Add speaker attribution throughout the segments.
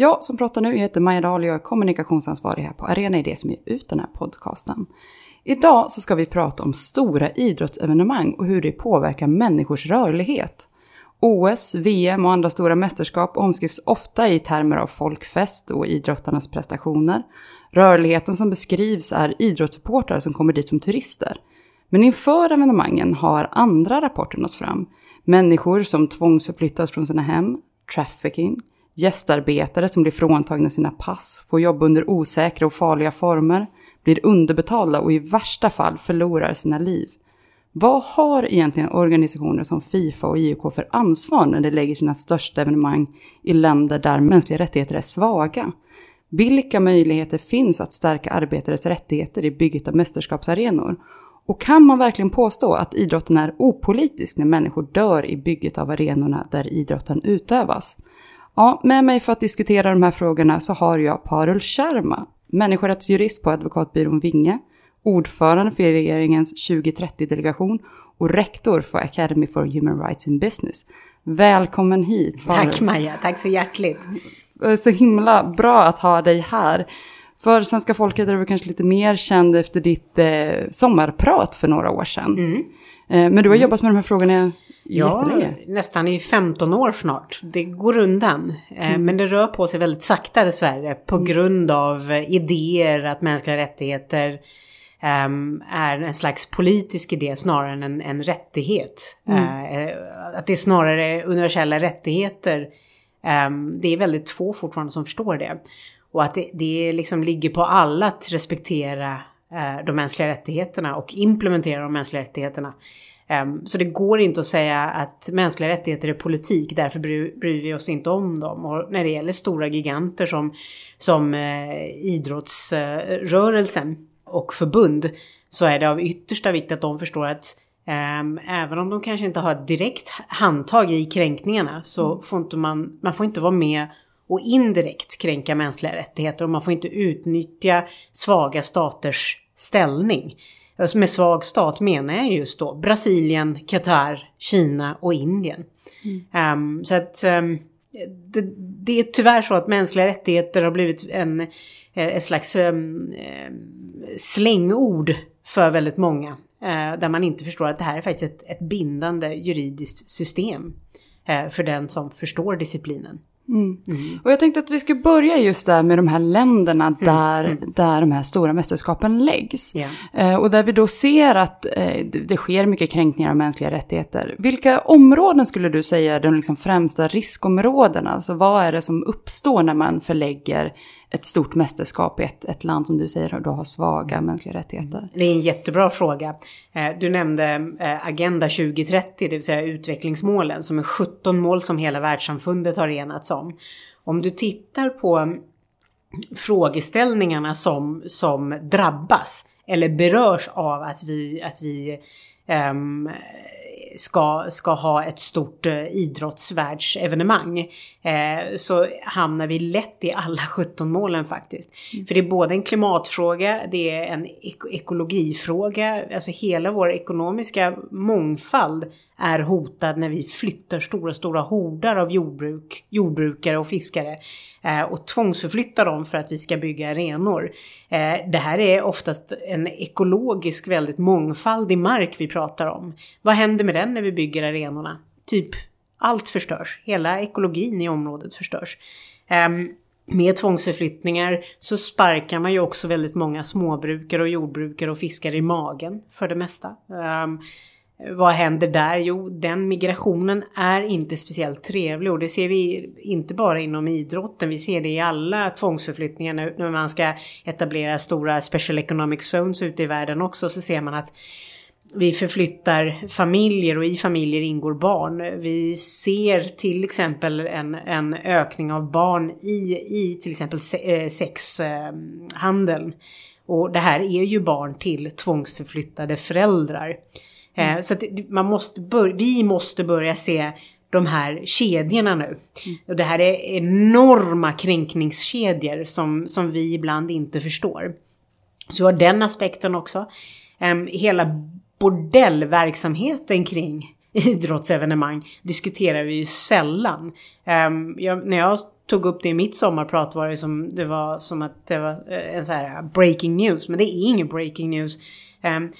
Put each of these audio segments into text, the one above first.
Speaker 1: Jag som pratar nu heter Maja Dahl och jag är kommunikationsansvarig här på Arena Idé som ger ut den här podcasten. Idag så ska vi prata om stora idrottsevenemang och hur det påverkar människors rörlighet. OS, VM och andra stora mästerskap omskrivs ofta i termer av folkfest och idrottarnas prestationer. Rörligheten som beskrivs är idrottssupportrar som kommer dit som turister. Men inför evenemangen har andra rapporter nått fram. Människor som tvångsförflyttas från sina hem, trafficking, gästarbetare som blir fråntagna sina pass, får jobb under osäkra och farliga former, blir underbetalda och i värsta fall förlorar sina liv. Vad har egentligen organisationer som Fifa och IOK för ansvar när de lägger sina största evenemang i länder där mänskliga rättigheter är svaga? Vilka möjligheter finns att stärka arbetares rättigheter i bygget av mästerskapsarenor? Och kan man verkligen påstå att idrotten är opolitisk när människor dör i bygget av arenorna där idrotten utövas? Ja, med mig för att diskutera de här frågorna så har jag Parul Sharma, människorättsjurist på advokatbyrån Vinge, ordförande för regeringens 2030-delegation och rektor för Academy for Human Rights in Business. Välkommen hit.
Speaker 2: Parul. Tack Maja, tack så hjärtligt.
Speaker 1: Så himla bra att ha dig här. För svenska folket är du kanske lite mer känd efter ditt eh, sommarprat för några år sedan. Mm. Eh, men du har mm. jobbat med de här frågorna
Speaker 2: Ja, nästan i 15 år snart. Det går undan. Eh, mm. Men det rör på sig väldigt sakta dessvärre på mm. grund av idéer att mänskliga rättigheter um, är en slags politisk idé snarare än en, en rättighet. Mm. Uh, att det är snarare universella rättigheter. Um, det är väldigt få fortfarande som förstår det. Och att det, det liksom ligger på alla att respektera uh, de mänskliga rättigheterna och implementera de mänskliga rättigheterna. Um, så det går inte att säga att mänskliga rättigheter är politik, därför bryr, vi oss inte om dem. Och när det gäller stora giganter som, som uh, idrottsrörelsen och förbund så är det av yttersta vikt att de förstår att um, även om de kanske inte har direkt handtag i kränkningarna så mm. får inte man, man får inte vara med och indirekt kränka mänskliga rättigheter och man får inte utnyttja svaga staters ställning. Alltså med svag stat menar jag just då Brasilien, Qatar, Kina och Indien. Mm. Um, så att um, det, det, är tyvärr så att mänskliga rättigheter har blivit en, eh, ett slags um, slängord för väldigt många. Uh, där man inte förstår att det här är faktiskt ett, ett bindande juridiskt system uh, för den som förstår disciplinen.
Speaker 1: Mm. Mm. Och jag tänkte att vi ska börja just där med de här länderna mm. där, mm. där de här stora mästerskapen läggs. Yeah. Eh, och där vi då ser att eh, det sker mycket kränkningar av mänskliga rättigheter. Vilka områden skulle du säga är de liksom främsta riskområdena? Alltså vad är det som uppstår när man förlägger ett stort mästerskap i ett, ett land som du säger då har svaga mänskliga rättigheter?
Speaker 2: Det är en jättebra fråga. Eh, du nämnde eh, Agenda 2030, det vill säga utvecklingsmålen, som är 17 mål som hela världssamfundet har enats om. Om du tittar på frågeställningarna som, som drabbas eller berörs av att vi, att vi um, ska, ska ha ett stort eh, idrottsvärldsevenemang eh, så hamnar vi lätt i alla 17 målen faktiskt. Mm. För det är både en klimatfråga, det är en ek ekologifråga, alltså hela vår ekonomiska mångfald är hotad när vi flyttar stora, stora hordar av jordbruk, jordbrukare och fiskare eh, och tvångsförflyttar dem för att vi ska bygga arenor. Eh, det här är oftast en ekologisk väldigt mångfaldig mark vi pratar om. Vad händer med den när vi bygger arenorna? Typ allt förstörs, hela ekologin i området förstörs. Eh, med tvångsförflyttningar så sparkar man ju också väldigt många småbrukare och jordbrukare och fiskare i magen för det mesta. Ehm, Eh, vad händer där? Jo, den migrationen är inte speciellt trevlig och det ser vi inte bara inom idrotten. Vi ser det i alla tvångsförflyttningar nu när man ska etablera stora special economic zones ute i världen också så ser man att vi förflyttar familjer och i familjer ingår barn. Vi ser till exempel en, en ökning av barn i, i till exempel eh, sexhandeln. Och det här är ju barn till tvångsförflyttade föräldrar. Eh, mm. Så man måste bör, vi måste börja se de här kedjorna nu. Mm. Och det här är enorma kränkningskedjor som, som vi ibland inte förstår. Så har den aspekten också. Um, hela bordellverksamheten kring idrottsevenemang diskuterar vi ju sällan. Um, jag, när jag tog upp det i mitt sommarprat var det som, det var som att det var eh, en så här breaking news. Men det är ingen breaking news. Um,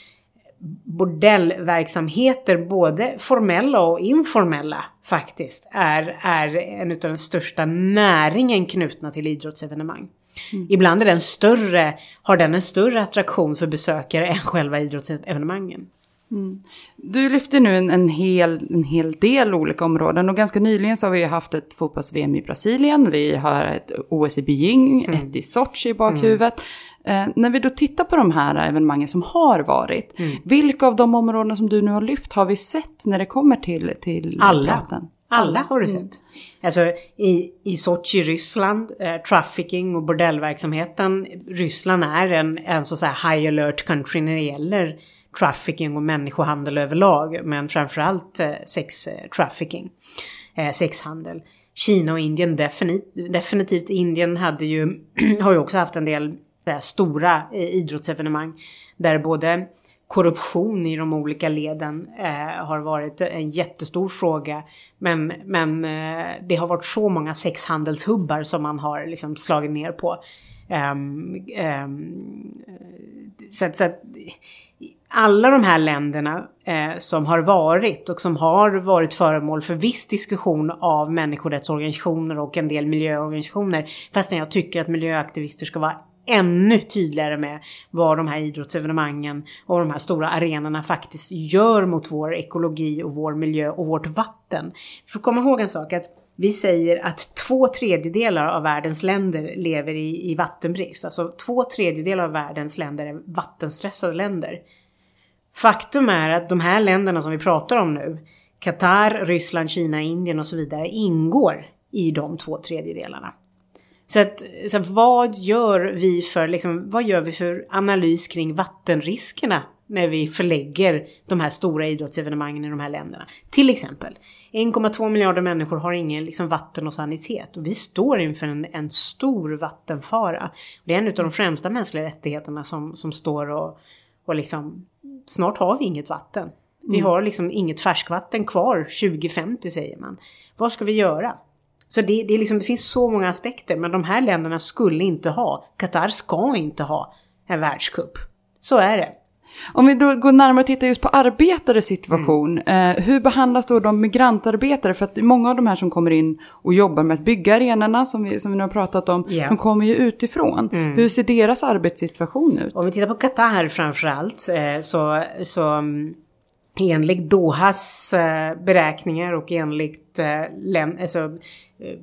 Speaker 2: bordellverksamheter, både formella och informella faktiskt, är, är en av den största näringen knutna till idrottsevenemang. Mm. Ibland är den större, har den en större attraktion för besökare än själva idrottsevenemangen.
Speaker 1: Mm. Du lyfter nu en, en, hel, en hel del olika områden och ganska nyligen så har vi haft ett fotbolls-VM i Brasilien, vi har ett OS i Beijing, mm. ett i Sochi i bakhuvudet. Mm. Eh, när vi då tittar på de här evenemangen som har varit, mm. vilka av de områden som du nu har lyft har vi sett när det kommer till, till
Speaker 2: Alla. Praten? Alla har du mm. sett. Alltså i, i Sochi, Ryssland, eh, trafficking och bordellverksamheten. Ryssland är en, en så att high alert country när det gäller trafficking och människohandel överlag. Men framförallt eh, sex eh, trafficking, eh, sexhandel. Kina och Indien definitivt. definitivt. Indien hade ju, har ju också haft en del eh, stora eh, idrottsevenemang. Där både korruption i de olika leden eh, har varit en jättestor fråga. Men, men eh, det har varit så många sexhandelshubbar som man har liksom slagit ner på. Um, um, så, så att, alla de här länderna eh, som har varit och som har varit föremål för viss diskussion av människorättsorganisationer och en del miljöorganisationer. Fastän jag tycker att miljöaktivister ska vara ännu tydligare med vad de här idrottsevenemangen och de här stora arenorna faktiskt gör mot vår ekologi och vår miljö och vårt vatten. För komma ihåg en sak att vi säger att två tredjedelar av världens länder lever i, i vattenbrist. Alltså två tredjedelar av världens länder är vattenstressade länder. Faktum är att de här länderna som vi pratar om nu, Qatar, Ryssland, Kina, Indien och så vidare, ingår i de två tredjedelarna. Så att, så att vad gör vi för, liksom, vad gör vi för analys kring vattenriskerna när vi förlägger de här stora idrottsevenemangen i de här länderna? Till exempel, 1,2 miljarder människor har ingen liksom, vatten och sanitet och vi står inför en, en stor vattenfara. Det är en av de främsta mänskliga rättigheterna som, som står och, och liksom snart har vi inget vatten. Vi mm. har liksom inget färskvatten kvar 2050 säger man. Vad ska vi göra? Så det, det, liksom, det finns så många aspekter men de här länderna skulle inte ha, Qatar ska inte ha en världscup. Så är det.
Speaker 1: Om vi då går närmare och tittar just på arbetares situation. Mm. Eh, hur behandlas då de migrantarbetare? För att många av de här som kommer in och jobbar med att bygga arenorna som vi, som vi nu har pratat om, yeah. de kommer ju utifrån. Mm. Hur ser deras arbetssituation ut?
Speaker 2: Om vi tittar på Qatar framförallt eh, så, så mm, enligt Dohas eh, beräkningar och enligt eh, län, alltså, eh,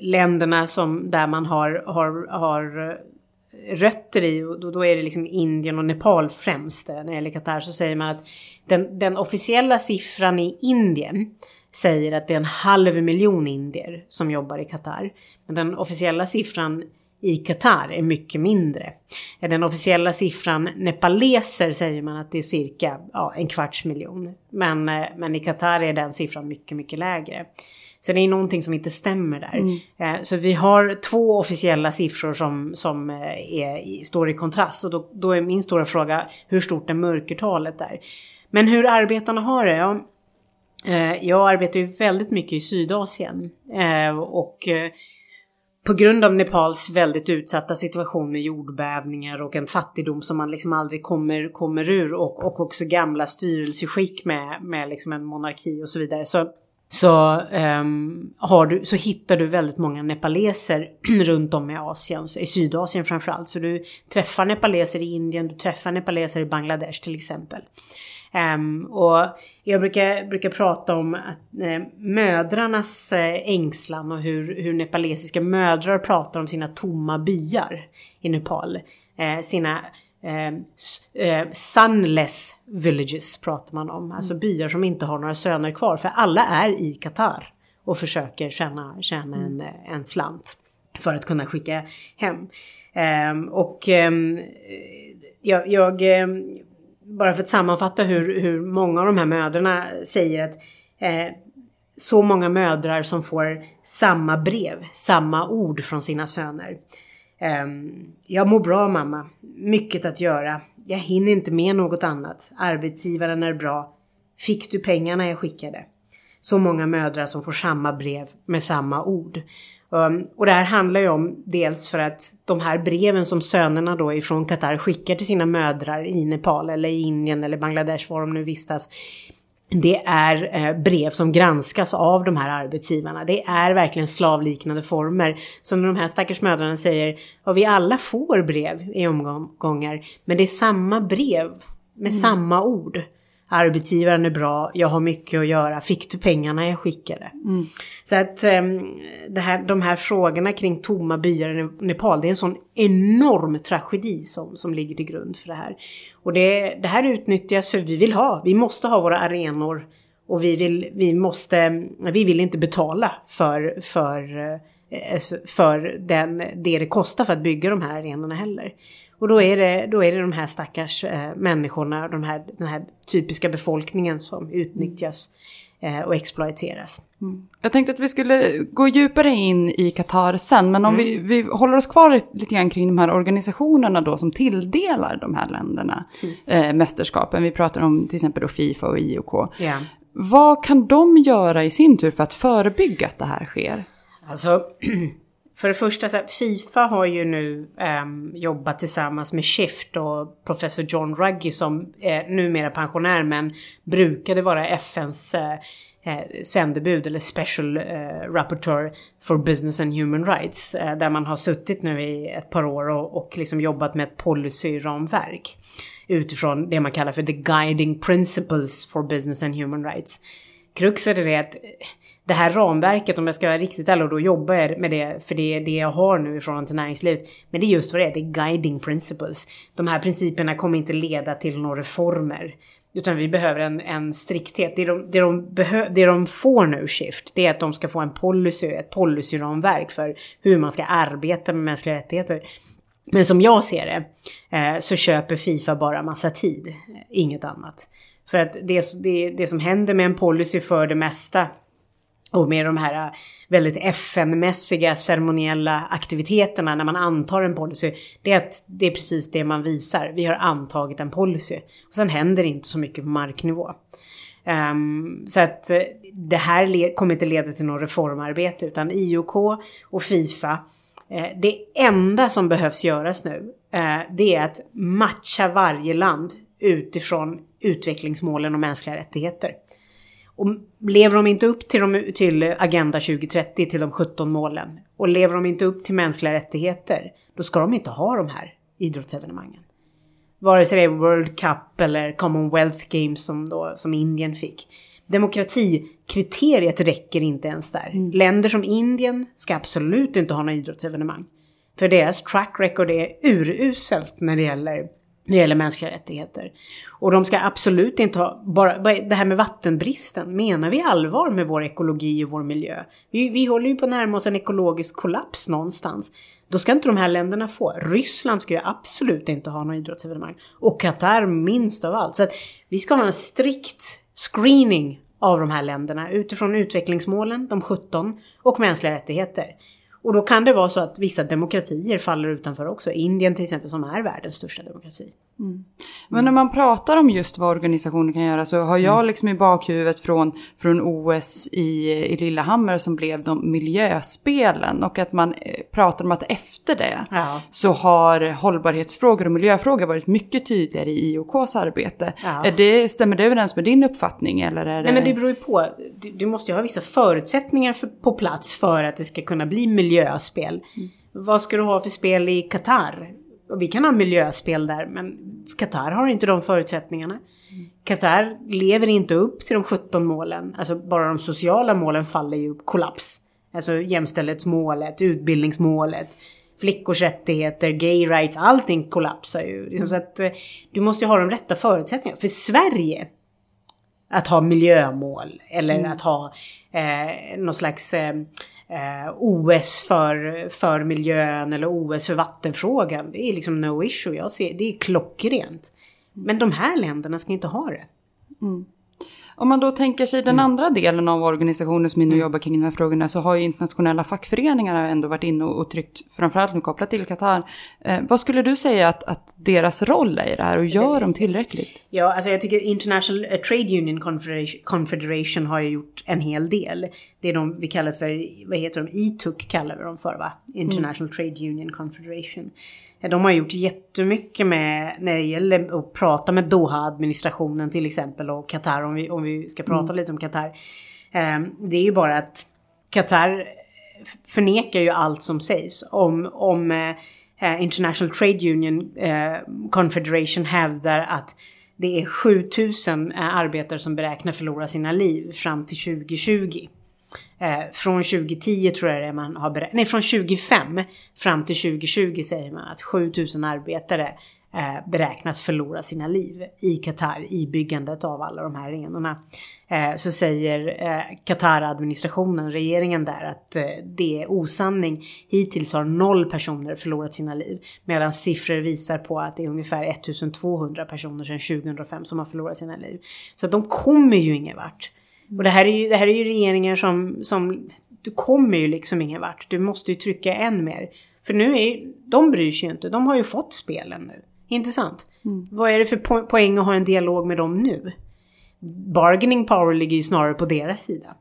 Speaker 2: länderna som, där man har, har, har rötter i och då, då är det liksom Indien och Nepal främst. När det gäller Qatar så säger man att den, den officiella siffran i Indien säger att det är en halv miljon indier som jobbar i Qatar. Men den officiella siffran i Qatar är mycket mindre. Den officiella siffran nepaleser säger man att det är cirka ja, en kvarts miljon. Men, eh, men i Qatar är den siffran mycket, mycket lägre. Så det är någonting som inte stämmer där. Mm. Eh, så vi har två officiella siffror som, som eh, är, står i kontrast. Och då, då är min stora fråga hur stort är mörkertalet där? Men hur arbetarna har det? Ja, jag arbetar ju väldigt mycket i Sydasien. Och på grund av Nepals väldigt utsatta situation med jordbävningar och en fattigdom som man liksom aldrig kommer, kommer ur och, och också gamla styrelseskick med, med liksom en monarki och så vidare. Så så, um, har du, så hittar du väldigt många nepaleser runt om i Asien, i Sydasien framförallt. Så du träffar nepaleser i Indien, du träffar nepaleser i Bangladesh till exempel. Um, och jag brukar, brukar prata om att, eh, mödrarnas eh, ängslan och hur, hur nepalesiska mödrar pratar om sina tomma byar i Nepal. Eh, sina eh, eh, sunless villages pratar man om. Alltså mm. byar som inte har några söner kvar. För alla är i Qatar och försöker tjäna, tjäna en, mm. en slant för att kunna skicka hem. Um, och jag, jag bara för att sammanfatta hur, hur många av de här mödrarna säger att eh, så många mödrar som får samma brev, samma ord från sina söner. Eh, jag mår bra mamma. Mycket att göra. Jag hinner inte med något annat. Arbetsgivaren är bra. Fick du pengarna jag skickade? Så många mödrar som får samma brev med samma ord. Um, och det här handlar ju om dels för att de här breven som sönerna då ifrån Qatar skickar till sina mödrar i Nepal eller i Indien eller Bangladesh var de nu vistas det är eh, brev som granskas av de här arbetsgivarna. Det är verkligen slavliknande former. Så när de här stackars mödrarna säger att vi alla får brev i omgångar men det är samma brev med mm. samma ord arbetsgivaren är bra, jag har mycket att göra, fick du pengarna jag skickade? Mm. Så att um, det här, de här frågorna kring tomma byar i Nepal, det är en sån enorm tragedi som, som ligger till grund för det här. Och det, det här utnyttjas för vi vill ha, vi måste ha våra arenor och vi vill, vi måste, vi vill inte betala för, för, eh, för den, det det kostar för att bygga de här arenorna heller. Och då är det, då är det de här stackars eh, människorna, de här, den här typiska befolkningen som utnyttjas eh, och exploateras.
Speaker 1: Mm. Jag tänkte att vi skulle gå djupare in i Qatar sen, men om mm. vi, vi håller oss kvar lite grann kring de här organisationerna då som tilldelar de här länderna mm. eh, mästerskapen. Vi pratar om till exempel då Fifa och IOK.
Speaker 2: Yeah.
Speaker 1: Vad kan de göra i sin tur för att förebygga att det här sker?
Speaker 2: Alltså, För det första, så här, Fifa har ju nu eh, jobbat tillsammans med Shift och professor John Ruggie som är numera pensionär men brukade vara FNs eh, eh, sändebud eller special eh, rapporteur for business and human rights. Eh, där man har suttit nu i ett par år och, och liksom jobbat med ett policyramverk. Utifrån det man kallar för the guiding principles for business and human rights. Kruxet är det att det här ramverket, om jag ska vara riktigt ärlig, och då jobbar jag med det, för det är det jag har nu i förhållande till näringslivet. Men det är just vad det är, det är guiding principles. De här principerna kommer inte leda till några reformer. Utan vi behöver en, en strikthet. Det de, det, de behö, det de får nu, Shift, det är att de ska få en policy, ett policyramverk för hur man ska arbeta med mänskliga rättigheter. Men som jag ser det eh, så köper Fifa bara massa tid, inget annat. För att det, det, det som händer med en policy för det mesta och med de här väldigt FN-mässiga ceremoniella aktiviteterna när man antar en policy. Det är att det är precis det man visar. Vi har antagit en policy. Och sen händer det inte så mycket på marknivå. Um, så att eh, det här kommer inte leda till något reformarbete utan IOK och Fifa. Eh, det enda som behövs göras nu eh, det är att matcha varje land utifrån utvecklingsmålen och mänskliga rättigheter. Och lever de inte upp till, de, till Agenda 2030, till de 17 målen, och lever de inte upp till mänskliga rättigheter, då ska de inte ha de här idrottsevenemangen. Vare sig det är World Cup eller Commonwealth Games som, då, som Indien fick. Demokratikriteriet räcker inte ens där. Mm. Länder som Indien ska absolut inte ha några idrottsevenemang. För deras track record är uruselt när det gäller när det gäller mänskliga rättigheter. Och de ska absolut inte ha, bara det här med vattenbristen, menar vi allvar med vår ekologi och vår miljö? Vi, vi håller ju på att närma oss en ekologisk kollaps någonstans. Då ska inte de här länderna få. Ryssland ska ju absolut inte ha några idrottsevenemang. Och Qatar minst av allt. Så att vi ska ha en strikt screening av de här länderna utifrån utvecklingsmålen, de 17, och mänskliga rättigheter. Och då kan det vara så att vissa demokratier faller utanför också. Indien till exempel som är världens största demokrati.
Speaker 1: Men när man pratar om just vad organisationer kan göra så har jag liksom i bakhuvudet från, från OS i, i Lillehammer som blev de miljöspelen och att man eh, pratar om att efter det
Speaker 2: Ja.
Speaker 1: så har hållbarhetsfrågor och miljöfrågor varit mycket tydligare i IOKs arbete.
Speaker 2: Ja.
Speaker 1: Det, stämmer det överens med din uppfattning eller är det...
Speaker 2: Nej men det beror ju på. Du, du måste ju ha vissa förutsättningar för, på plats för att det ska kunna bli miljöspel. Vad ska du ha för spel i Qatar? Och vi kan ha miljöspel där men Qatar har inte de förutsättningarna. Qatar lever inte upp till de 17 målen. Alltså bara de sociala målen faller ju kollaps. Alltså jämställdhetsmålet, utbildningsmålet, flickors rättigheter, gay rights, allting kollapsar ju. Liksom så att, eh, du måste ju ha de rätta förutsättningarna. För Sverige att ha miljömål eller att ha eh, någon slags eh, eh, OS för, för miljön eller OS för vattenfrågan. Det är liksom no issue. Jag ser, det är klockrent. Men de här länderna ska inte ha det. Mm.
Speaker 1: Om man då tänker sig den andra delen av organisationen som är inne och jobbar kring de här frågorna så har ju internationella fackföreningar ändå varit inne och, tryckt, framförallt nu kopplat till Qatar. Eh, vad skulle du säga att, att deras roll är i det här och gör de tillräckligt?
Speaker 2: Ja, alltså jag tycker International eh, Trade Union Confederation, har ju gjort en hel del. Det är de vi kallar för, vad heter de, ITUC kallar vi dem för va? International Trade Union Confederation. De har gjort jättemycket med, när det gäller att prata med Doha-administrationen till exempel och Qatar om vi, om vi ska prata lite om Qatar. Eh, Det är ju bara att Qatar förnekar ju allt som sägs om, om eh, eh, International Trade Union eh, Confederation hävdar att det är 7000 eh, arbetare som beräknar förlora sina liv fram till 2020. Eh, från 2010 tror jag det är man har beräknat, nej från 2005 fram till 2020 säger man att 7000 arbetare eh, beräknas förlora sina liv i Qatar i byggandet av alla de här arenorna. Eh, så säger eh, Qatar-administrationen, regeringen där, att eh, det är osanning. Hittills har noll personer förlorat sina liv. Medan siffror visar på att det är ungefär 1200 personer sedan 2005 som har förlorat sina liv. Så att de kommer ju ingen vart. Och det här är ju, det här är ju regeringar som, som... Du kommer ju liksom ingen vart. Du måste ju trycka än mer. För nu är de bryr sig ju inte. De har ju fått spelen nu. Inte sant? Vad är det för po- poäng att ha en dialog med dem nu? Bargaining power ligger ju snarare på deras sida.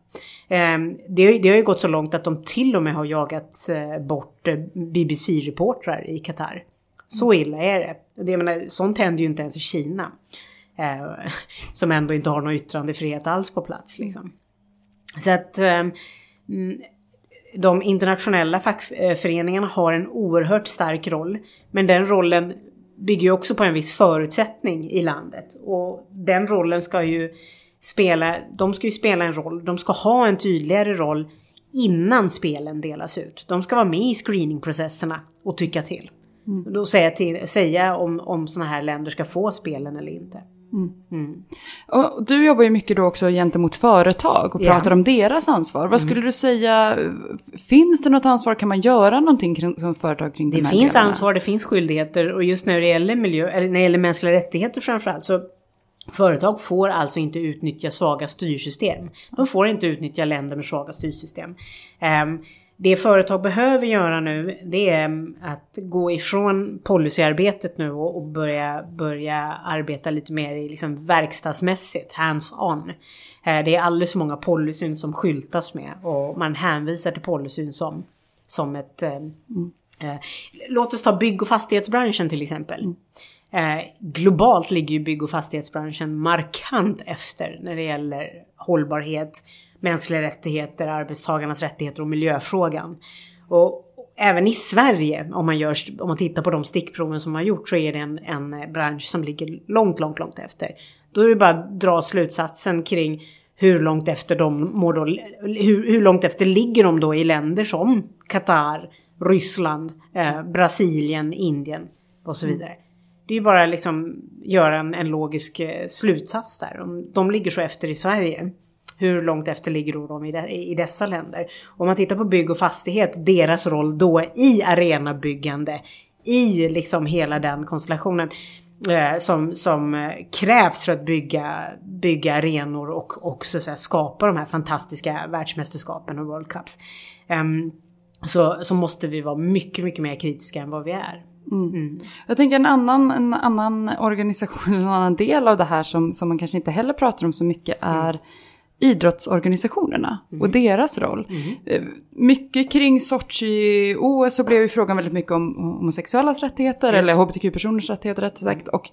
Speaker 2: Ehm, det, har- det har ju gått så långt att de till och med har jagat eh, bort eh, BBC-reportrar i Qatar. Så illa är det. Det jag menar, sånt händer ju inte ens i Kina. Eh, som ändå inte har någon yttrandefrihet alls på plats. Liksom. Så att mm, de internationella fackföreningarna har en oerhört stark roll. Men den rollen bygger ju också på en viss förutsättning i landet. Och den rollen ska ju spela, de ska ju spela en roll, de ska ha en tydligare roll innan spelen delas ut. De ska vara med i screeningprocesserna och tycka till. Och Då säga, till, säga om, om sådana här länder ska få spelen eller inte.
Speaker 1: Och du jobbar ju mycket då också gentemot företag och pratar om deras ansvar. Vad skulle du säga, finns det något ansvar? Kan man göra någonting kring, som företag kring
Speaker 2: Det
Speaker 1: de här
Speaker 2: finns
Speaker 1: delarna?
Speaker 2: ansvar, det finns skyldigheter och just när det gäller miljö, eller när det gäller mänskliga rättigheter framförallt så Företag får alltså inte utnyttja svaga styrsystem. De får inte utnyttja länder med svaga styrsystem. Ehm, det företag behöver göra nu det är att gå ifrån policyarbetet nu och, börja, börja arbeta lite mer i liksom verkstadsmässigt, hands-on. Eh, det är alldeles för många policyn som skyltas med och man hänvisar till policyn som, som ett ehm, Eh, låt oss ta bygg och fastighetsbranschen till exempel. Eh, globalt ligger ju bygg och fastighetsbranschen markant efter när det gäller hållbarhet, mänskliga rättigheter, arbetstagarnas rättigheter och miljöfrågan. Och även i Sverige, om man, gör, om man tittar på de stickproven som har gjorts, så är det en, en bransch som ligger långt, långt, långt efter. Då är det bara att dra slutsatsen kring hur långt efter de mår då, hur, hur långt efter ligger de då i länder som Qatar, Ryssland, eh, Brasilien, Indien och så vidare. Det är ju bara liksom göra en, en logisk eh, slutsats där. Om de ligger så efter i Sverige, hur långt efter ligger då de i, de, i dessa länder? Om man tittar på bygg och fastighet, deras roll då i arenabyggande, i liksom hela den konstellationen eh, som, som eh, krävs för att bygga, bygga arenor och, och så skapa de här fantastiska världsmästerskapen och World Cups. Ehm, så, så måste vi vara mycket, mycket mer kritiska än vad vi är.
Speaker 1: Jag tänker en annan, en annan organisation, en annan del av det här som, som man kanske inte heller pratar om så mycket är idrottsorganisationerna och deras roll. Eh, Mycket kring Sochi-OS så blev ju frågan väldigt mycket om homosexuellas rättigheter eller hbtq-personers rättigheter rätt sagt. Och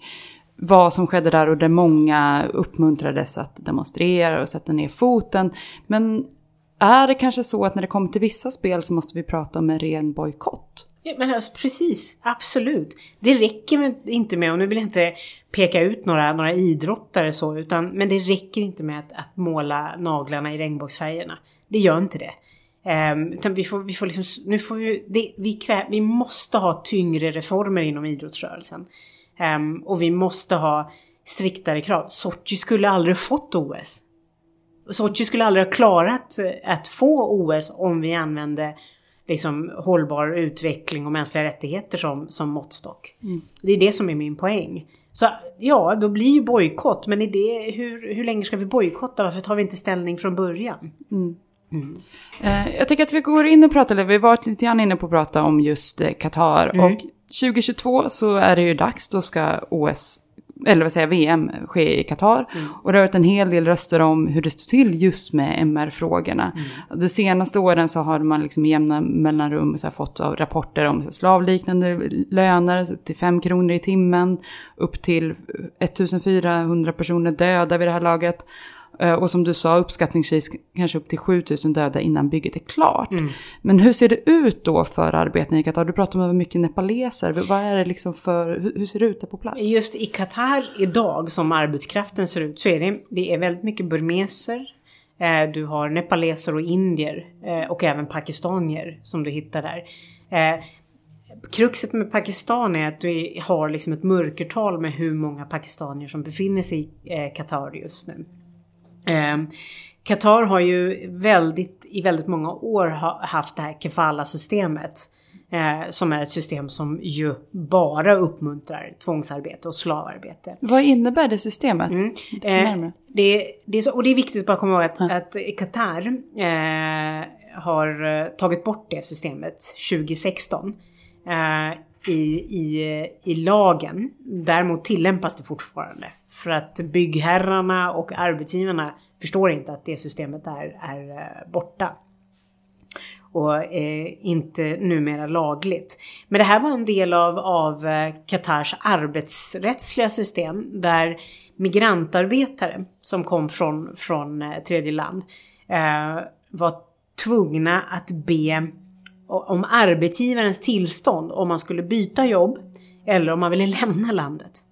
Speaker 1: vad som skedde där och där många uppmuntrades att demonstrera och sätta ner foten. Men är det kanske så att när det kommer till vissa spel så måste vi prata om en ren bojkott?
Speaker 2: Ja, men alltså, precis, absolut. Det räcker med, inte med, och nu vill jag inte peka ut några, några idrottare så, utan, men det räcker inte med att, att måla naglarna i regnbågsfärgerna. Det gör inte det. Um, utan vi får, vi får liksom, nu får vi, det, vi, krä, vi måste ha tyngre reformer inom idrottsrörelsen. Um, och vi måste ha striktare krav. Sochi skulle aldrig fått OS. Sochi skulle aldrig ha klarat att få OS om vi använde liksom hållbar utveckling och mänskliga rättigheter som, som måttstock. Det är det som är min poäng. Så ja, då blir ju bojkott, men är det, hur, hur länge ska vi bojkotta? Varför tar vi inte ställning från början?
Speaker 1: Eh, Jag tänker att vi går in och pratar, eller vi har varit lite grann inne på att prata om just eh, Qatar.
Speaker 2: Mm.
Speaker 1: Och 2022 så är det ju dags, då ska OS, eller vad säger VM ske i Qatar.
Speaker 2: Mm.
Speaker 1: Och det har varit en hel del röster om hur det står till just med MR-frågorna.
Speaker 2: Mm.
Speaker 1: De senaste åren så har man liksom i jämna mellanrum så fått rapporter om slavliknande löner, upp till 5 kronor i timmen, upp till 1400 personer döda vid det här laget. Eh, Och som du sa, uppskattningsvis kanske upp till 7000 döda innan bygget är klart. Men hur ser det ut då för arbetarna i Qatar? Du pratar om mycket nepaleser. Vad är det liksom för, hur hur ser det ut där på plats?
Speaker 2: Just i Qatar idag, som arbetskraften ser ut, så är det, det är väldigt mycket burmeser. Eh, du har nepaleser och indier eh, och även pakistanier som du hittar där. Kruxet med Pakistan är att vi har liksom ett mörkertal med hur många pakistanier som befinner sig i Qatar just nu. Eh, Qatar har ju väldigt, i väldigt många år ha, haft det här kefala-systemet. Eh, som är ett system som ju bara uppmuntrar tvångsarbete och slavarbete.
Speaker 1: Vad innebär det systemet? Lite
Speaker 2: Eh, det, det är så, och det är viktigt att bara komma ihåg att, att Qatar eh, har eh, tagit bort det systemet 2016 eh, i, i, i lagen. Däremot tillämpas det fortfarande. För att byggherrarna och arbetsgivarna förstår inte att det systemet är, är eh, borta och eh, inte numera lagligt. Men det här var en del av, av eh, Qatars arbetsrättsliga system där migrantarbetare som kom från, från eh, tredje land eh, var tvungna att be om arbetsgivarens tillstånd om man skulle byta jobb eller om man ville lämna landet.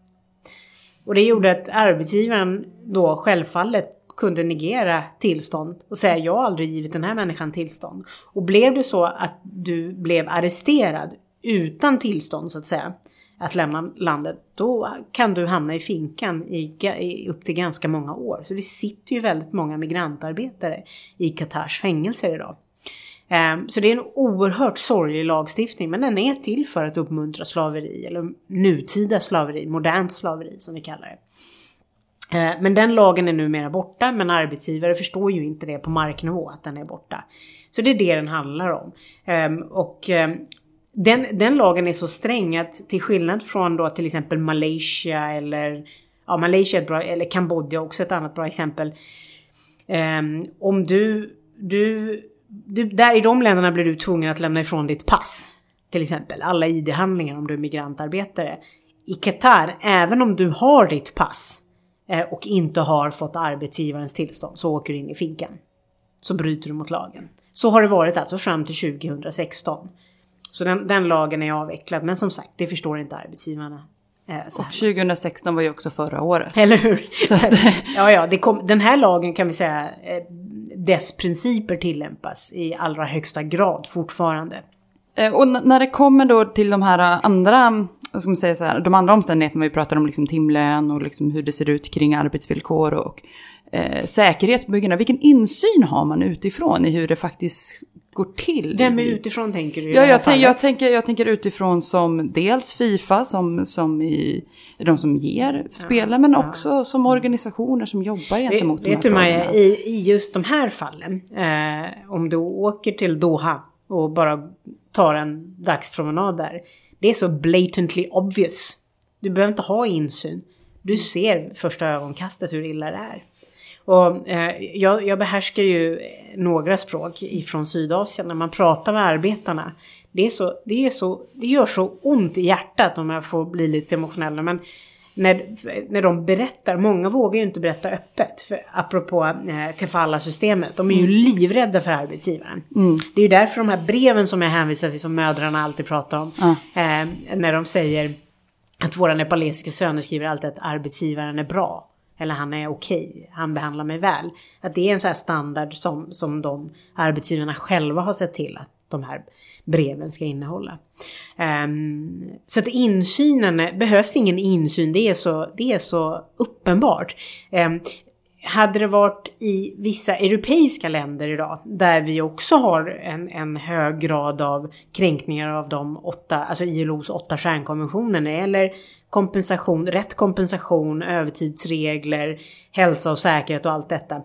Speaker 2: Och det gjorde att arbetsgivaren då självfallet kunde negera tillstånd och säga jag har aldrig givit den här människan tillstånd. Och blev det så att du blev arresterad utan tillstånd så att säga att lämna landet, då kan du hamna i finkan i, i upp till ganska många år. Så det sitter ju väldigt många migrantarbetare i Qatars fängelser idag. Ehm, så det är en oerhört sorglig lagstiftning men den är till för att uppmuntra slaveri eller nutida slaveri, modernt slaveri som vi kallar det. Ehm, men den lagen är numera borta men arbetsgivare förstår ju inte det på marknivå att den är borta. Så det är det den handlar om. Ehm, och den, den lagen är så sträng att till skillnad från då till exempel Malaysia eller ja, Malaysia är ett bra, eller Kambodja också ett annat bra exempel. Om du, du, du, där i de länderna blir du tvungen att lämna ifrån ditt pass. Till exempel alla ID-handlingar om du är migrantarbetare. I Qatar, även om du har ditt pass eh, och inte har fått arbetsgivarens tillstånd så åker du in i finkan. Så bryter du mot lagen. Så har det varit alltså fram till 2016. Så den, den lagen är avvecklad men som sagt det förstår inte arbetsgivarna. Eh, här.
Speaker 1: 2016 var ju också förra året.
Speaker 2: Eller hur?
Speaker 1: Att-
Speaker 2: ja, ja, kom, den här lagen kan vi säga, eh, dess principer tillämpas i allra högsta grad fortfarande.
Speaker 1: Eh, Och när det kommer då till de här andra, man säga så här, de andra omständigheterna vi pratar om, liksom timlön och liksom hur det ser ut kring arbetsvillkor och eh, säkerhet på byggena. Vilken insyn har man utifrån i hur det faktiskt går till?
Speaker 2: Vem är utifrån tänker du?
Speaker 1: Ja,
Speaker 2: det
Speaker 1: jag, tänk, jag, tänker, jag tänker utifrån som dels Fifa, som, som i, de som ger spelen, men också som organisationer som jobbar gentemot
Speaker 2: Vet,
Speaker 1: de här
Speaker 2: vet du Maja, i, i just de här fallen, eh, om du åker till Doha och bara tar en dagspromenad där. Det är så blatantly obvious. Du behöver inte ha insyn. Du ser första ögonkastet hur illa det är. Och, eh, jag, jag behärskar ju några språk ifrån Sydasien. När man pratar med arbetarna. Det, är så, det, är så, det gör så ont i hjärtat om jag får bli lite emotionell. Men när, när de berättar, många vågar ju inte berätta öppet. För, apropå eh, kafala-systemet, de är ju livrädda för arbetsgivaren.
Speaker 1: Mm.
Speaker 2: Det är ju därför de här breven som jag hänvisar till, som mödrarna alltid pratar om.
Speaker 1: Ja.
Speaker 2: Eh, när de säger att våra nepalesiska söner skriver alltid att arbetsgivaren är bra. Eller han är okej, han behandlar mig väl. Att det är en sån här standard som, som de arbetsgivarna själva har sett till att de här breven ska innehålla. Um, så att insynen, behövs ingen insyn, det är så, det är så uppenbart. Um, hade det varit i vissa europeiska länder idag, där vi också har en, en hög grad av kränkningar av de åtta, alltså ILOs åtta stjärnkonventioner när det gäller kompensation, rätt kompensation, övertidsregler, hälsa och säkerhet och allt detta.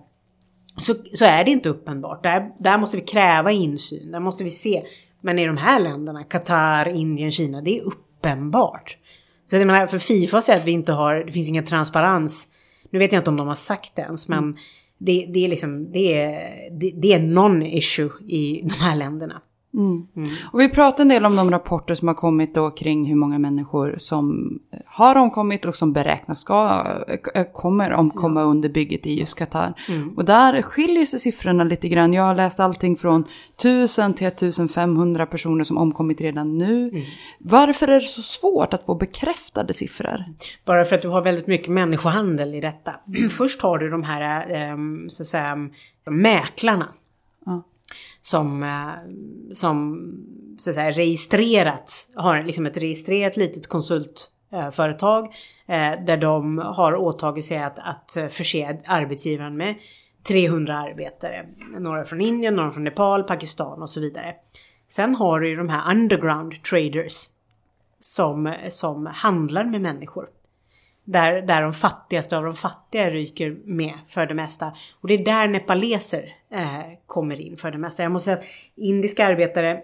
Speaker 2: Så, så är det inte uppenbart. Där, där måste vi kräva insyn, där måste vi se. Men i de här länderna, Qatar, Indien, Kina, det är uppenbart. Så jag menar, för Fifa säger att vi inte har, det finns ingen transparens. Nu vet jag inte om de har sagt det ens, men det, det är liksom, det är, det, det är non-issue i de här länderna.
Speaker 1: Och vi pratar en del om de rapporter som har kommit då kring hur många människor som har omkommit och som beräknas ska, äh, kommer omkomma under bygget i just Qatar. Och där skiljer sig siffrorna lite grann. Jag har läst allting från 1000 till 1500 personer som omkommit redan nu. Varför är det så svårt att få bekräftade siffror?
Speaker 2: Bara för att du har väldigt mycket människohandel i detta. Först har du de här, ehm, så att säga, mäklarna.
Speaker 1: Ja.
Speaker 2: Som, eh, som så att säga, registrerat, har liksom ett registrerat litet konsultföretag. Eh, eh, där de har åtagit sig att, att förse arbetsgivaren med 300 arbetare. Några från Indien, några från Nepal, Pakistan och så vidare. Sen har du ju de här underground traders. Som, som handlar med människor. Där, där de fattigaste av de fattiga ryker med för det mesta. Och det är där nepaleser eh, kommer in för det mesta. Jag måste säga att indiska arbetare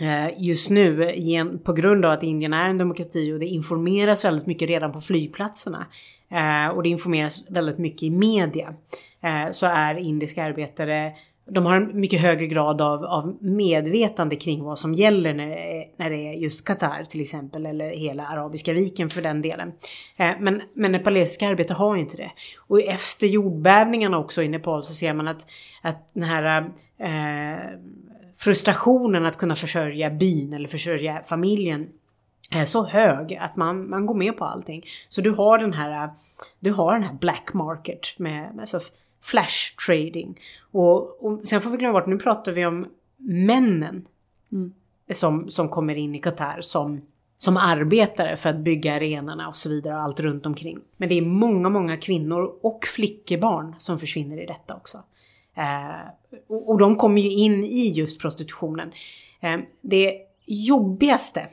Speaker 2: eh, just nu, på grund av att Indien är en demokrati och det informeras väldigt mycket redan på flygplatserna. Eh, och det informeras väldigt mycket i media. Eh, så är indiska arbetare de har en mycket högre grad av, av medvetande kring vad som gäller när det, är, när det är just Qatar till exempel eller hela Arabiska viken för den delen. Eh, men, men nepalesiska arbetare har ju inte det. Och efter jordbävningarna också i Nepal så ser man att, att den här eh, frustrationen att kunna försörja byn eller försörja familjen är så hög att man, man går med på allting. Så du har den här, du har den här black market med, med så flash trading. Och, och sen får vi glömma bort, nu pratar vi om männen. Som, som kommer in i Qatar som, som arbetare för att bygga arenorna och så vidare och allt runt omkring. Men det är många, många kvinnor och flickebarn som försvinner i detta också. Eh, och, och de kommer ju in i just prostitutionen. Eh, det jobbigaste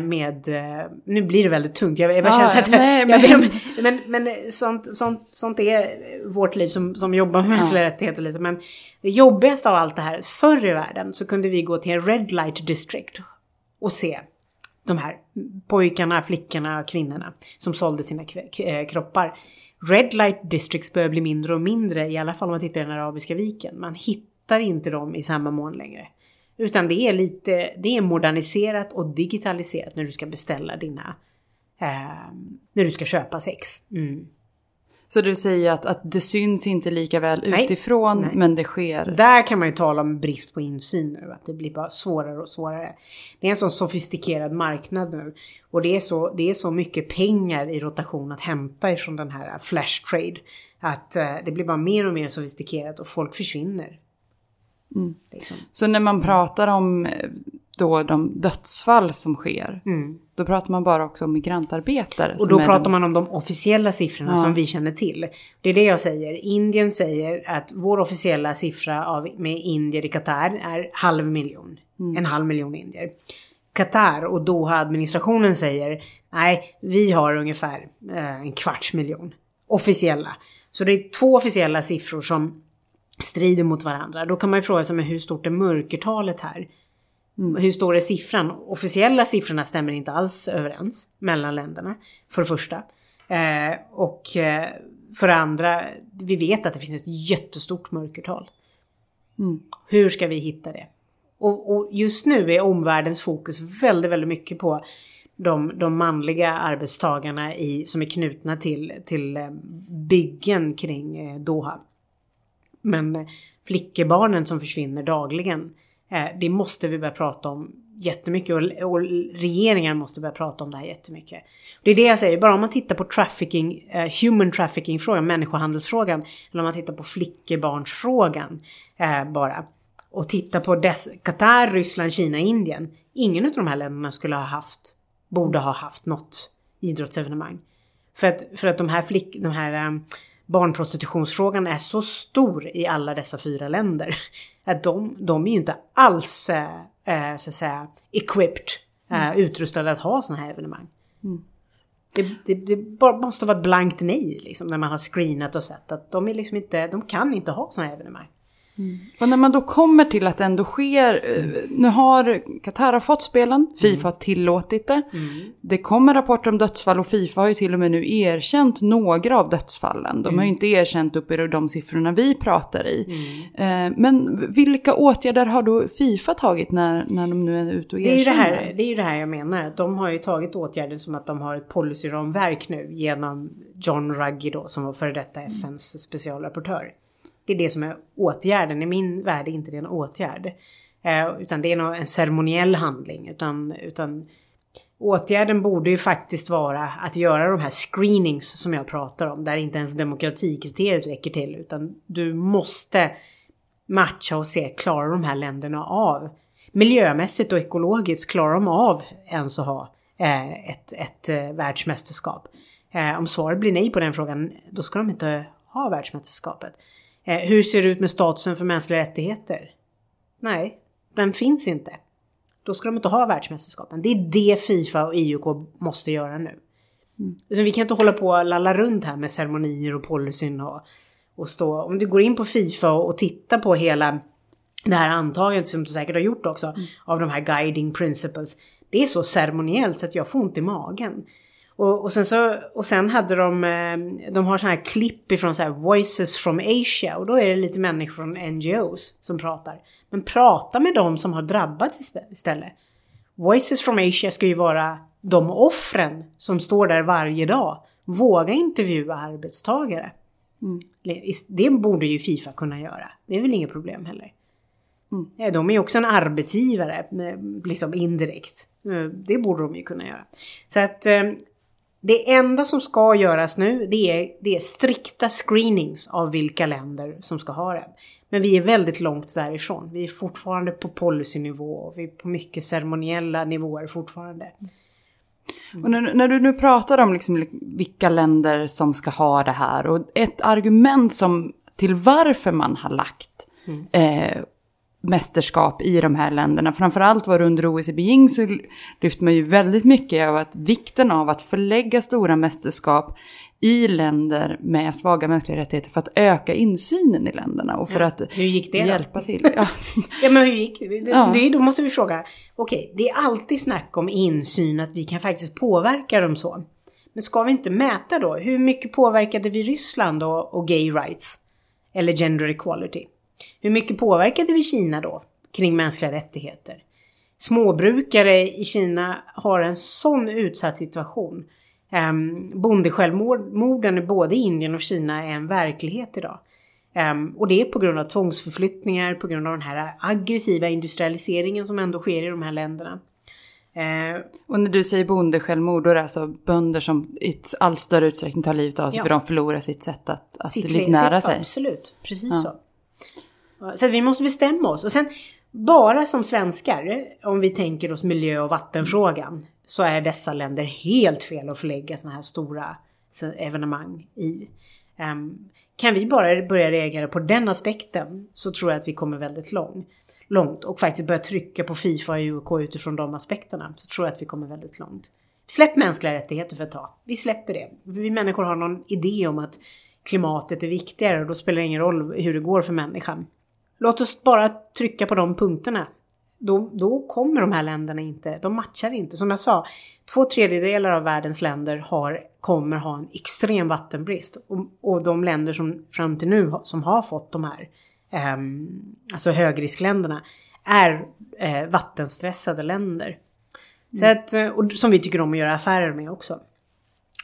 Speaker 2: med, eh, nu blir det väldigt tungt, jag, jag bara
Speaker 1: Ah,
Speaker 2: känner att
Speaker 1: nej,
Speaker 2: jag,
Speaker 1: men-
Speaker 2: jag, men, men sånt, sånt, sånt är vårt liv som, som jobbar med mänskliga rättigheter lite. Men det jobbigaste av allt det här, förr i världen så kunde vi gå till en red light district och se de här pojkarna, flickorna, kvinnorna som sålde sina eh, kroppar. Red light districts börjar bli mindre och mindre, i alla fall om man tittar i den arabiska viken. Man hittar inte dem i samma mån längre. Utan det är lite, det är moderniserat och digitaliserat när du ska beställa dina, eh, när du ska köpa sex. Mm.
Speaker 1: Så du säger att, att det syns inte lika väl
Speaker 2: Nej.
Speaker 1: utifrån,
Speaker 2: Nej.
Speaker 1: men det sker.
Speaker 2: Där kan man ju tala om brist på insyn nu, att det blir bara svårare och svårare. Det är en sån sofistikerad marknad nu. Och det är så, det är så mycket pengar i rotation att hämta ifrån den här flash trade. Att eh, det blir bara mer och mer sofistikerat och folk försvinner. Liksom.
Speaker 1: Så när man pratar om eh, då de dödsfall som sker,
Speaker 2: Mm.
Speaker 1: då pratar man bara också om migrantarbetare.
Speaker 2: Och då pratar
Speaker 1: de-
Speaker 2: man om de officiella siffrorna
Speaker 1: Ja.
Speaker 2: som vi känner till. Det är det jag säger. Indien säger att vår officiella siffra av, med indier i Qatar är halv miljon. En halv miljon indier. Qatar och Doha-administrationen säger nej, vi har ungefär eh, en kvarts miljon officiella. Så det är två officiella siffror som strider mot varandra. Då kan man ju fråga sig, men hur stort är mörkertalet här? Hur stor är siffran? Officiella siffrorna stämmer inte alls överens mellan länderna, för det första. Eh, och eh, för det andra, vi vet att det finns ett jättestort mörkertal. Hur ska vi hitta det? Och, och just nu är omvärldens fokus väldigt, väldigt mycket på de, de manliga arbetstagarna i, som är knutna till, till eh, byggen kring eh, Doha. Men flickebarnen som försvinner dagligen, eh, det måste vi börja prata om jättemycket och, och regeringen måste börja prata om det här jättemycket. Det är det jag säger, bara om man tittar på trafficking, eh, human trafficking-frågan, människohandelsfrågan, eller om man tittar på flickebarnsfrågan eh, bara. Och tittar på dess, Qatar, Ryssland, Kina, Indien. Ingen av de här länderna skulle ha haft, borde ha haft något idrottsevenemang. För att, för att de här, flick, de här um, barnprostitutionsfrågan är så stor i alla dessa fyra länder. Att de, de är ju inte alls eh, eh, så att säga equipped, eh, utrustade att ha sådana här evenemang. Det, det, det bara måste vara ett blankt nej liksom, när man har screenat och sett att de, är liksom inte, de kan inte ha sådana här evenemang.
Speaker 1: Och när man då kommer till att det ändå sker, eh, nu har Qatar fått spelen, Fifa har tillåtit det. Det kommer rapporter om dödsfall och Fifa har ju till och med nu erkänt några av dödsfallen. De har ju inte erkänt upp i de siffrorna vi pratar i. Eh, Men vilka åtgärder har då Fifa tagit när, när de nu är ute och
Speaker 2: Det är, ju det,
Speaker 1: erkänner?
Speaker 2: här, det är ju det här jag menar. De har ju tagit åtgärder som att de har ett policyramverk nu genom John Ruggie då som var före detta FNs specialrapportör. Det är det som är åtgärden. I min värld är inte det en åtgärd. Eh, utan det är nog en ceremoniell handling. Utan, utan åtgärden borde ju faktiskt vara att göra de här screenings som jag pratar om. Där inte ens demokratikriteriet räcker till. Utan du måste matcha och se, klarar de här länderna av miljömässigt och ekologiskt, klarar de av ens att ha eh, ett, ett eh, världsmästerskap? Eh, om svaret blir nej på den frågan, då ska de inte ha världsmästerskapet. Eh, hur ser det ut med statusen för mänskliga rättigheter? Nej, den finns inte. Då ska de inte ha världsmästerskapen. Det är det Fifa och IOK måste göra nu. Så vi kan inte hålla på och lalla runt här med ceremonier och policyn och, och stå. Om du går in på Fifa och, och tittar på hela det här antagandet som du säkert har gjort också av de här guiding principles. Det är så ceremoniellt så att jag får ont i magen. Och, och, sen, så, och sen hade de, eh, de har sådana här klipp ifrån så här Voices from Asia och då är det lite människor från NGOs som pratar. Men prata med dem som har drabbats istället. Voices from Asia ska ju vara de offren som står där varje dag. Våga intervjua arbetstagare. Det borde ju Fifa kunna göra. Det är väl inget problem heller. Ja, de är ju också en arbetsgivare, eh, liksom indirekt. Eh, Det borde de ju kunna göra. Så att eh, det enda som ska göras nu, det är, det är strikta screenings av vilka länder som ska ha det. Men vi är väldigt långt därifrån. Vi är fortfarande på policynivå och vi är på mycket ceremoniella nivåer fortfarande.
Speaker 1: Och när, när du nu pratar om liksom vilka länder som ska ha det här och ett argument som till varför man har lagt eh, mästerskap i de här länderna, framförallt var det under OS i Beijing så lyfte man ju väldigt mycket av att vikten av att förlägga stora mästerskap i länder med svaga mänskliga rättigheter för att öka insynen i länderna och för
Speaker 2: Ja,
Speaker 1: att
Speaker 2: hur gick det då?
Speaker 1: hjälpa till. Ja.
Speaker 2: Ja men hur gick det?
Speaker 1: Ja.
Speaker 2: det då måste vi fråga. Okej, det är alltid snack om insyn, att vi kan faktiskt påverka dem så. Men ska vi inte mäta då? Hur mycket påverkade vi Ryssland och, och gay rights? Eller gender equality? Hur mycket påverkade vi Kina då? Kring mänskliga rättigheter? Småbrukare i Kina har en sån utsatt situation. Um, Bondesjälvmorden i både Indien och Kina är en verklighet idag. Ehm, och det är på grund av tvångsförflyttningar, på grund av den här aggressiva industrialiseringen som ändå sker i de här länderna. Ehm,
Speaker 1: Och när du säger bondesjälvmord, då är det alltså bönder som i allt större utsträckning tar livet av sig
Speaker 2: Ja.
Speaker 1: för de förlorar sitt sätt att, att livnära sig.
Speaker 2: Absolut, precis
Speaker 1: Ja.
Speaker 2: så. Så att vi måste bestämma oss. Och sen bara som svenskar, om vi tänker oss miljö och vattenfrågan, så är dessa länder helt fel att förlägga sådana här stora evenemang i. Um, kan vi bara börja reagera på den aspekten så tror jag att vi kommer väldigt lång, långt. Och faktiskt börja trycka på Fifa och UK utifrån de aspekterna så tror jag att vi kommer väldigt långt. Släpp mänskliga rättigheter för ett tag. Vi släpper det. Vi människor har någon idé om att klimatet är viktigare och då spelar det ingen roll hur det går för människan. Låt oss bara trycka på de punkterna. Då, då kommer de här länderna inte, de matchar inte. Som jag sa, två tredjedelar av världens länder har, kommer ha en extrem vattenbrist. Och, och de länder som fram till nu som har fått de här, eh, alltså högriskländerna, är eh, vattenstressade länder. Så att, eh, och som vi tycker om att göra affärer med också.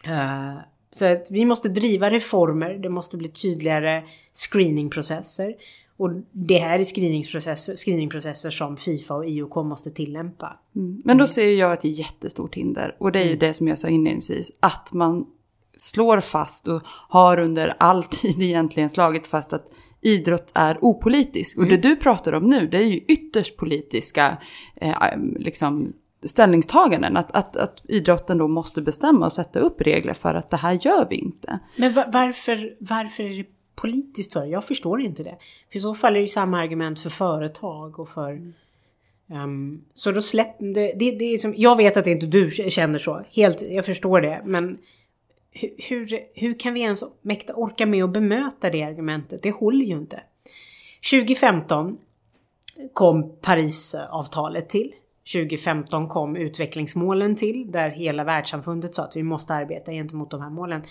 Speaker 2: Uh, så att vi måste driva reformer, det måste bli tydligare screeningprocesser. Och det här är screeningprocesser, screeningprocesser som Fifa och IOK måste tillämpa.
Speaker 1: Mm. Men då ser jag ett jättestort hinder. Och det är ju mm. det som jag sa inledningsvis. Att man slår fast och har under all tid egentligen slagit fast att idrott är opolitisk. Och mm. det du pratar om nu, det är ju ytterst politiska eh, liksom, ställningstaganden. Att, att, att idrotten då måste bestämma och sätta upp regler för att det här gör vi inte.
Speaker 2: Men varför, varför är det politiskt för? Jag förstår inte det. För i så fall är det ju samma argument för företag och för... Um, så då släpper det, det, det är som, Jag vet att inte du känner så. Helt, jag förstår det. Men hur, hur, hur kan vi ens mäkta, orka med att bemöta det argumentet? Det håller ju inte. 2015 kom Parisavtalet till. 2015 kom utvecklingsmålen till där hela världssamfundet sa att vi måste arbeta gentemot de här målen.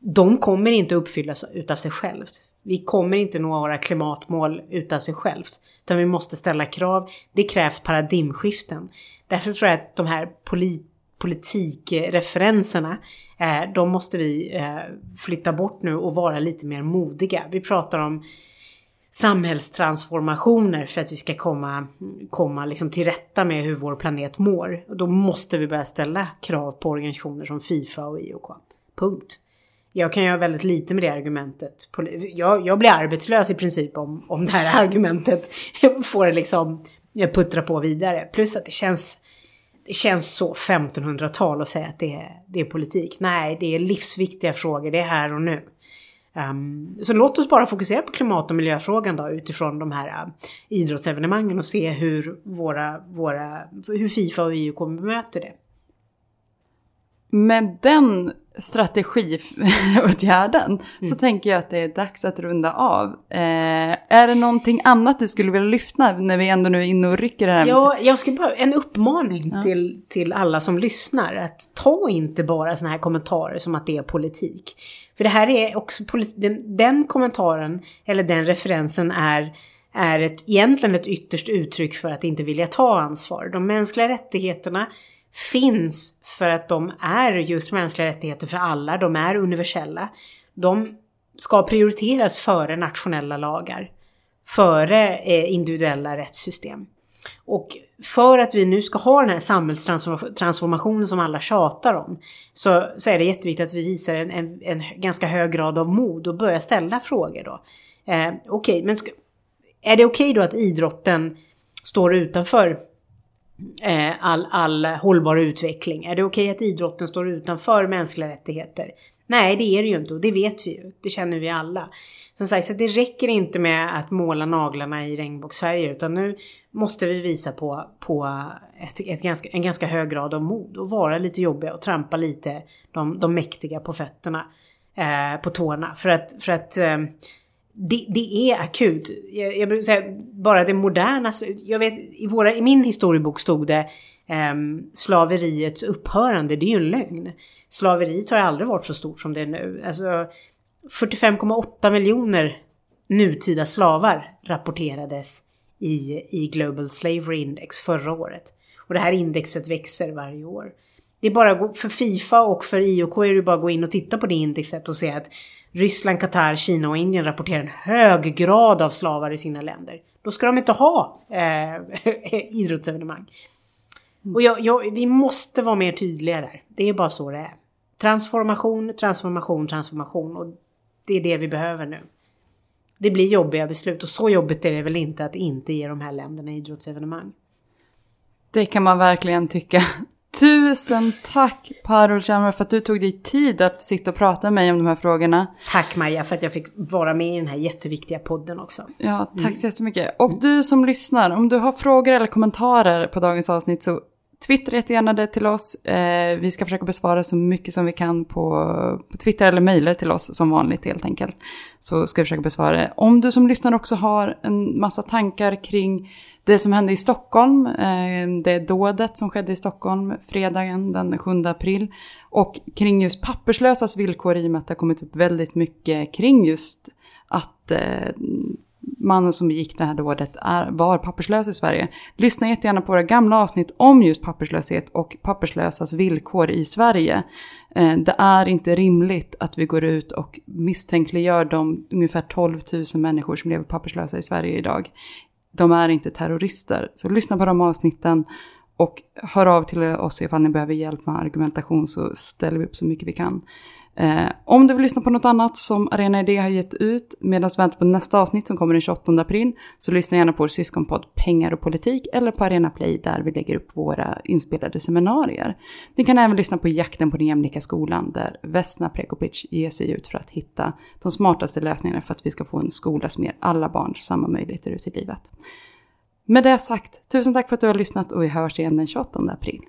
Speaker 2: De kommer inte uppfyllas utav sig självt. Vi kommer inte nå våra klimatmål utav sig självt. Utan vi måste ställa krav. Det krävs paradigmskiften. Därför tror jag att de här polit politikreferenserna, eh, de måste vi eh, flytta bort nu och vara lite mer modiga. Vi pratar om samhällstransformationer för att vi ska komma, komma liksom till rätta med hur vår planet mår. Och då måste vi börja ställa krav på organisationer som Fifa och IOK. Punkt. Jag kan göra väldigt lite med det argumentet. Jag, jag blir arbetslös i princip om, om det här argumentet får liksom puttra på vidare. Plus att det känns, det känns så 1500-tal att säga att det är, det är politik. Nej, det är livsviktiga frågor. Det är här och nu. Um, så låt oss bara fokusera på klimat och miljöfrågan då utifrån de här uh, idrottsevenemangen och se hur våra, våra, hur Fifa och EU kommer bemöta det.
Speaker 1: Med den strategiåtgärden mm. så tänker jag att det är dags att runda av. Eh, är det någonting annat du skulle vilja lyfta när vi ändå nu är inne och rycker det här?
Speaker 2: Ja, jag skulle bara, en uppmaning ja. till, till alla som lyssnar. Att ta inte bara sådana här kommentarer som att det är politik. För det här är också, den, den kommentaren, eller den referensen är är ett, egentligen ett ytterst uttryck för att inte vilja ta ansvar. De mänskliga rättigheterna finns för att de är just mänskliga rättigheter för alla, de är universella. De ska prioriteras före nationella lagar, före eh, individuella rättssystem. Och för att vi nu ska ha den här samhällstransformationen som alla tjatar om så, så är det jätteviktigt att vi visar en, en, en ganska hög grad av mod och börjar ställa frågor då. Eh, okej, okay, men ska, är det okej okay då att idrotten står utanför Eh, all, all hållbar utveckling? Är det okej okay att idrotten står utanför mänskliga rättigheter? Nej, det är det ju inte och det vet vi ju. Det känner vi alla. Som sagt, så det räcker inte med att måla naglarna i regnbågsfärger utan nu måste vi visa på, på ett, ett ganska, en ganska hög grad av mod och vara lite jobbiga och trampa lite de, de mäktiga på fötterna. Eh, på tårna. För att, för att eh, det, det, är akut. Jag, jag brukar säga bara det moderna. Jag vet, i, våra, i min historiebok stod det eh, slaveriets upphörande. Det är ju en lögn. Slaveriet har aldrig varit så stort som det är nu. Alltså 45,8 miljoner nutida slavar rapporterades i, i Global Slavery Index förra året. Och det här indexet växer varje år. Det är bara för Fifa och för IOK är det bara att gå in och titta på det indexet och se att Ryssland, Qatar, Kina och Indien rapporterar en hög grad av slavar i sina länder. Då ska de inte ha eh, idrottsevenemang. Och jag, jag, vi måste vara mer tydliga där. Det är bara så det är. Transformation, transformation, transformation. Och det är det vi behöver nu. Det blir jobbiga beslut och så jobbigt är det väl inte att inte ge de här länderna idrottsevenemang.
Speaker 1: Det kan man verkligen tycka. Tusen tack Parol Jamar för att du tog dig tid att sitta och prata med mig om de här frågorna.
Speaker 2: Tack Maja för att jag fick vara med i den här jätteviktiga podden också.
Speaker 1: Ja, tack mm. så jättemycket. Och du som lyssnar, om du har frågor eller kommentarer på dagens avsnitt så Twittra jättegärna det till oss. Eh, vi ska försöka besvara så mycket som vi kan på, på Twitter eller mejla till oss som vanligt helt enkelt. Så ska vi försöka besvara det. Om du som lyssnar också har en massa tankar kring det som hände i Stockholm, eh, det dådet som skedde i Stockholm fredagen den 7 april. Och kring just papperslösas villkor i och med att det har kommit upp väldigt mycket kring just att eh, mannen som begick det här dådet är, var papperslös i Sverige. Lyssna jättegärna på våra gamla avsnitt om just papperslöshet och papperslösas villkor i Sverige. Eh, det är inte rimligt att vi går ut och misstänkliggör de ungefär 12 000 människor som lever papperslösa i Sverige idag. De är inte terrorister. Så lyssna på de avsnitten och hör av till oss ifall ni behöver hjälp med argumentation så ställer vi upp så mycket vi kan. Eh, om du vill lyssna på något annat som Arena Idé har gett ut medan du väntar på nästa avsnitt som kommer den 28 april så lyssna gärna på vår syskonpodd Pengar och politik eller på Arena Play där vi lägger upp våra inspelade seminarier. Ni kan även lyssna på Jakten på den jämlika skolan där Vesna Prekopic ger sig ut för att hitta de smartaste lösningarna för att vi ska få en skola som ger alla barn samma möjligheter ut i livet. Med det sagt, tusen tack för att du har lyssnat och vi hörs igen den 28 april.